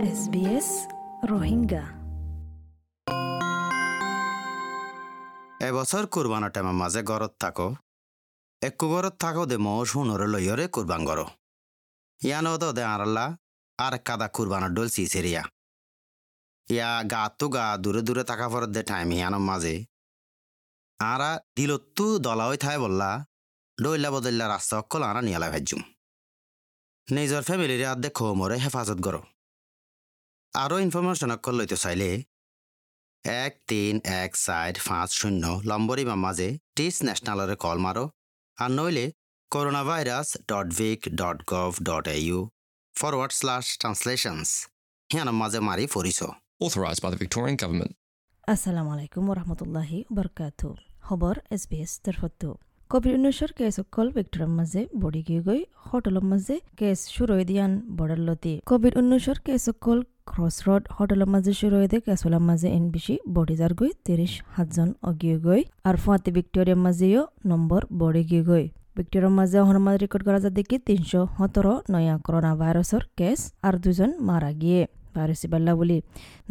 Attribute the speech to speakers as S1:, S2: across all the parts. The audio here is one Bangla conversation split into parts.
S1: SBS রোহিঙ্গা
S2: এবছর কুরবানৰ টাইমৰ মাজে ঘৰত থাকো। একো ঘৰত থাকো দে মৌ সোণরে লইয়রে কুরবান করো ইয়ানো তো দে আরাল্লা আর কাদা কুরবানের ডোল সিসেরিয়া ইয়া গা তো গা দূরে দূরে থাকা পরত দে টাইম ইয়ানোর মাঝে আরা দিলত্তু দলা হয়ে থাই বললা ডইলা বদল্লা রাস্তা অকল আরা নিয়ালা নিজর ফ্যামিলির আদে খোমরে হেফাজত করো আরও ইনফরমেশন অকল লইতে চাইলে এক তিন এক চার পাঁচ শূন্য লম্বরি মাঝে টিস ন্যাশনালরে কল মারো। আর নইলে corona virus dot vic dot gov dot A U forward slash translations হিয়ানোর মাঝে মারি ফরিস
S3: authorised by the Victorian Government.
S1: আসসালামু আলাইকুম ওরহমতুল্লাহি বরকাতু। খবর এছ বি এছ তরফতো কোভিড উনিশৰ কেছ অকল ভিক্টৰৰ মাজে বঢ়ি গৈ গৈ হোটেলৰ মাজে কেছ শুৰৈ দিয়ান বৰ্ডাৰ লতি। কোভিড উনিশৰ কেছ অকল ক্ৰছ ৰোড হোটেলৰ মাজে শুৰৈ দে কেছলৰ মাজে এন বেছি বঢ়ি যাৰ গৈ ত্ৰিশ সাতজন অগিয়ে গৈ আৰু ফুৱাতে ভিক্টৰিয়াৰ মাজেও নম্বৰ বঢ়ি গৈ। ভিক্টৰিয়াৰ মাজে হনুমান ৰেকৰ্ড কৰা যায় দেখি তিনশ সোতৰ নয়া কৰোনা ভাইৰাছৰ কেছ আৰু দুজন মাৰা গিয়ে। ভাইৰাছ বাল্লা বুলি।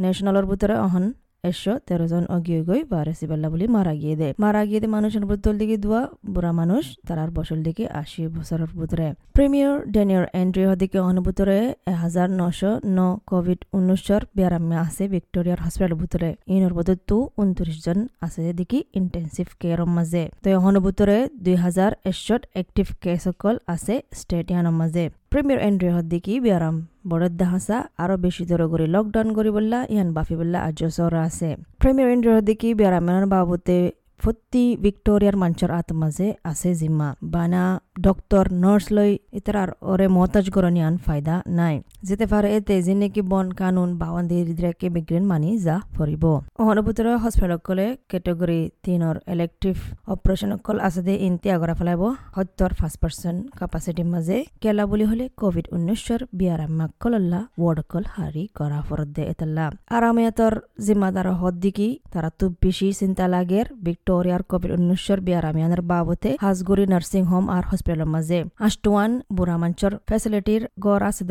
S1: ন্যাশনালৰ ভিতৰে অহন একশো তেরো জন অগিয়ে গই ভাইরাসি বাল্লা বলে মারা গিয়ে দেয় মারা গিয়ে দেয় মানুষের দিকে দোয়া, বুড়া মানুষ তারার বছর দিকে আশি বছরের ভিতরে প্রিমিয়ার ডেনিয়র এন্ট্রি হদিকে অনুভূতরে এহাজার নশো ন কোভিড উনিশর ব্যারামে আছে ভিক্টোরিয়ার হসপিটাল ভিতরে ইনর বদল তু উনত্রিশ জন আছে দেখি ইন্টেন্সিভ কেয়ারের মাঝে তো অনুভূতরে দুই হাজার একশত এক্টিভ কেস সকল আছে স্টেডিয়ামের মাঝে প্রিমিয়ার এন্ট্রি হদ্দিকি বিয়ারাম। বড়দ দাহাসা আরও বেশি দর করে লকডাউন করি বললা ইহান বাফি বললা আজ সর আছে। প্রিমিয়ার এন্ট্রি হদ্দিকি বিয়ারামের বাবুতে ফত্তি ভিক্টোরিয়ার মঞ্চর আত যে আছে জিম্মা। বানা ডক্টর নার্স লই ইতার ওরে মহতাজ করনিয়ান ফায়দা নাই। যেতে পারে এতে জিনেকি বন কানুন বাওয়ান্দি রিদ্রাকে বিগ্রেন মানি যা ফরিব। অনুভূতর হসপিটাল কলে ক্যাটেগরি তিনর ইলেকটিভ অপারেশন কল আছে দে ইনতি আগরা ফেলাইব। সত্তর পাঁচ পার্সেন্ট ক্যাপাসিটির মাঝে কেলা বুলি হলে কোভিড উনিশর বিয়ারাম্মা কলল্লা ওয়ার্ড কল হারি করা ফরত দে এতাল্লা। আরামিয়াতর জিম্মাদার হদ দিকি তারা তুব বেশি চিন্তা লাগের ভিক্টোরিয়ার কোভিড উনিশর বিয়ারামিয়ানের বাবতে হাজগুড়ি নার্সিং হোম আর হসপিটালের মাঝে আষ্টওয়ান বুড়ামাঞ্চর ফেসিলিটির গড় আছে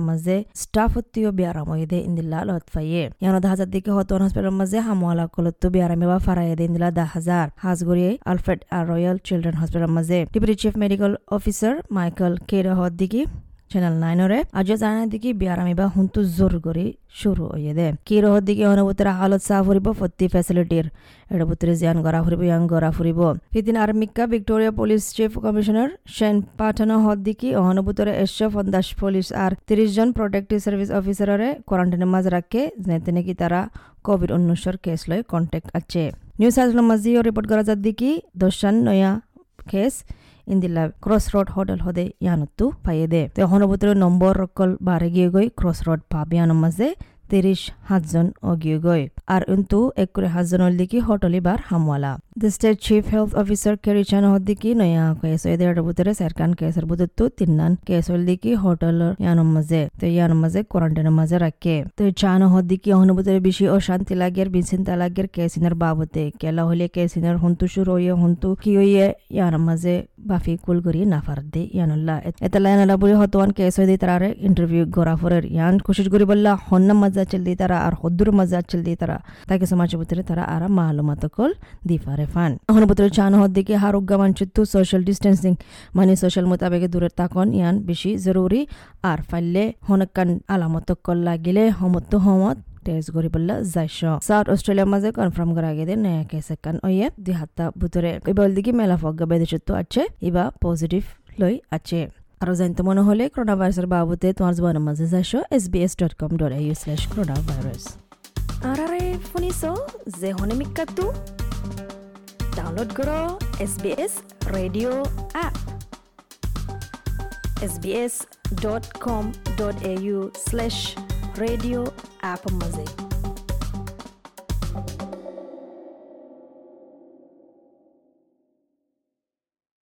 S1: মাঝে স্টাফ হত্তিও বিয়ারাময়দে ইন্দিল্লা লতফাইয়ে ইয়ানো দা হাজার দিকে হতন হসপিটাল মাঝে হামওয়ালা কলত বিয়ারামে বা ফারাইদে ইন্দিল্লা দা হাজার হাজগুড়ি আলফ্রেড আর রয়্যাল চিলড্রেন হসপিটাল মাঝে deputy chief medical officer Michael হদ দিকে চ্যানেল নাইনরে আজ জানা দিকে বিয়ারামি বা হুন্তু জোর করে শুরু হয়ে দে কি রহ দিকে অনুভূতির হালত চাহ ফুরিব ফতি ফেসিলিটির এটা ভিতরে জিয়ান গড়া ফুরিব ইয়াং গড়া ফুরিব সিদিন আর্মিকা Victoria police chief commissioner Shane পাঠানো হদ দিকে অনুভূতরে একশো পঞ্চাশ পুলিশ আর তিরিশ জন প্রোটেক্টিভ সার্ভিস অফিসাররে কোয়ারেন্টাইনের মাঝে রাখে যেতে নাকি তারা কোভিড উনিশর কেস লয় কন্ট্যাক্ট আছে নিউজ সাইজল মাঝিও রিপোর্ট করা যার দিকে দশান নয়া কেস ಇಂದಿಲ್ಲ ಕ್ರಾಸ್ ರೋಡ್ ಹೋಟೆಲ್ ಹೋದೆ ಯಾನತ್ತು ಪಾಯದೆ ಹೊನಬುತ್ರ ನಂಬರ್ ರೊಕ್ಕಲ್ ಬಾರಗಿಯ ಗೈ ಕ್ರಾಸ್ ರೋಡ್ ಪಾಬಿಯಾನ ಮಜೆ তিরিশ সাতজন অগিয়ে গৈ আর কিন্তু একুরে সাতজনের দিকে হোটেলি বার হামওয়ালা the state chief health officer Kerry Chant হদ্দিকি নয়া কেস এদের বুতরে সারকান কেসের বুতত্তু তিন্নান কেসল দিকে হোটেলের ইয়ানোর মাঝে তো ইয়ানোর মাঝে কোয়ারেন্টাইনের মাঝে রাখে তো চান হদ্দিকি অনুভূতির বেশি অশান্তি লাগের বিচিন্তা লাগের কেসিনের বাবতে কেলা হলে কেসিনের হন্তু সুর হইয়ে হন্তু কি হইয়ে ইয়ানোর মাঝে বাফি কুল করি নাফার দে ইয়ানুল্লাহ এটা লাইনালা বলি হতওয়ান কেস হয়ে দিয়ে তারা ইন্টারভিউ গড়া ফরের ইয়ান কোশিশ করি বললা, হন্না মজা চলদি তারা আর হদ্দুর মজা চলদি তারা তাকে সমাজ ভিতরে তারা আর মালুমাত কল দি পারে ফান। এখন ভিতরে চান হদ্দিকে হারুগ্য মানচিত্তু সোশ্যাল ডিস্টেন্সিং মানে সোশ্যাল মোতাবেকে দূরের তাকন ইয়ান বেশি জরুরি। আর ফাইলে হনকান আলামত কল লাগিলে সমত্ত সমত টেস্ট করি যাইছ সাউথ অস্ট্রেলিয়ার মাঝে কনফার্ম করা গেছে নয়া কেস কান ওয়ে দুই হাত্তা ভিতরে এবার দিকে মেলা ফগ্গা বেদেশত্ব আছে এবা পজিটিভ লই আছে আৰু জানিতে মনে হলে করোনা ভাইরাসের বাবদে তোমার জীবনের মাঝে যাইছ S B S dot com dot A U slash corona virus আর আরে শুনিছ যে হনে মিক্কাটো ডাউনলোড করো S B S radio app S B S dot com dot A U slash radio, Apple Music.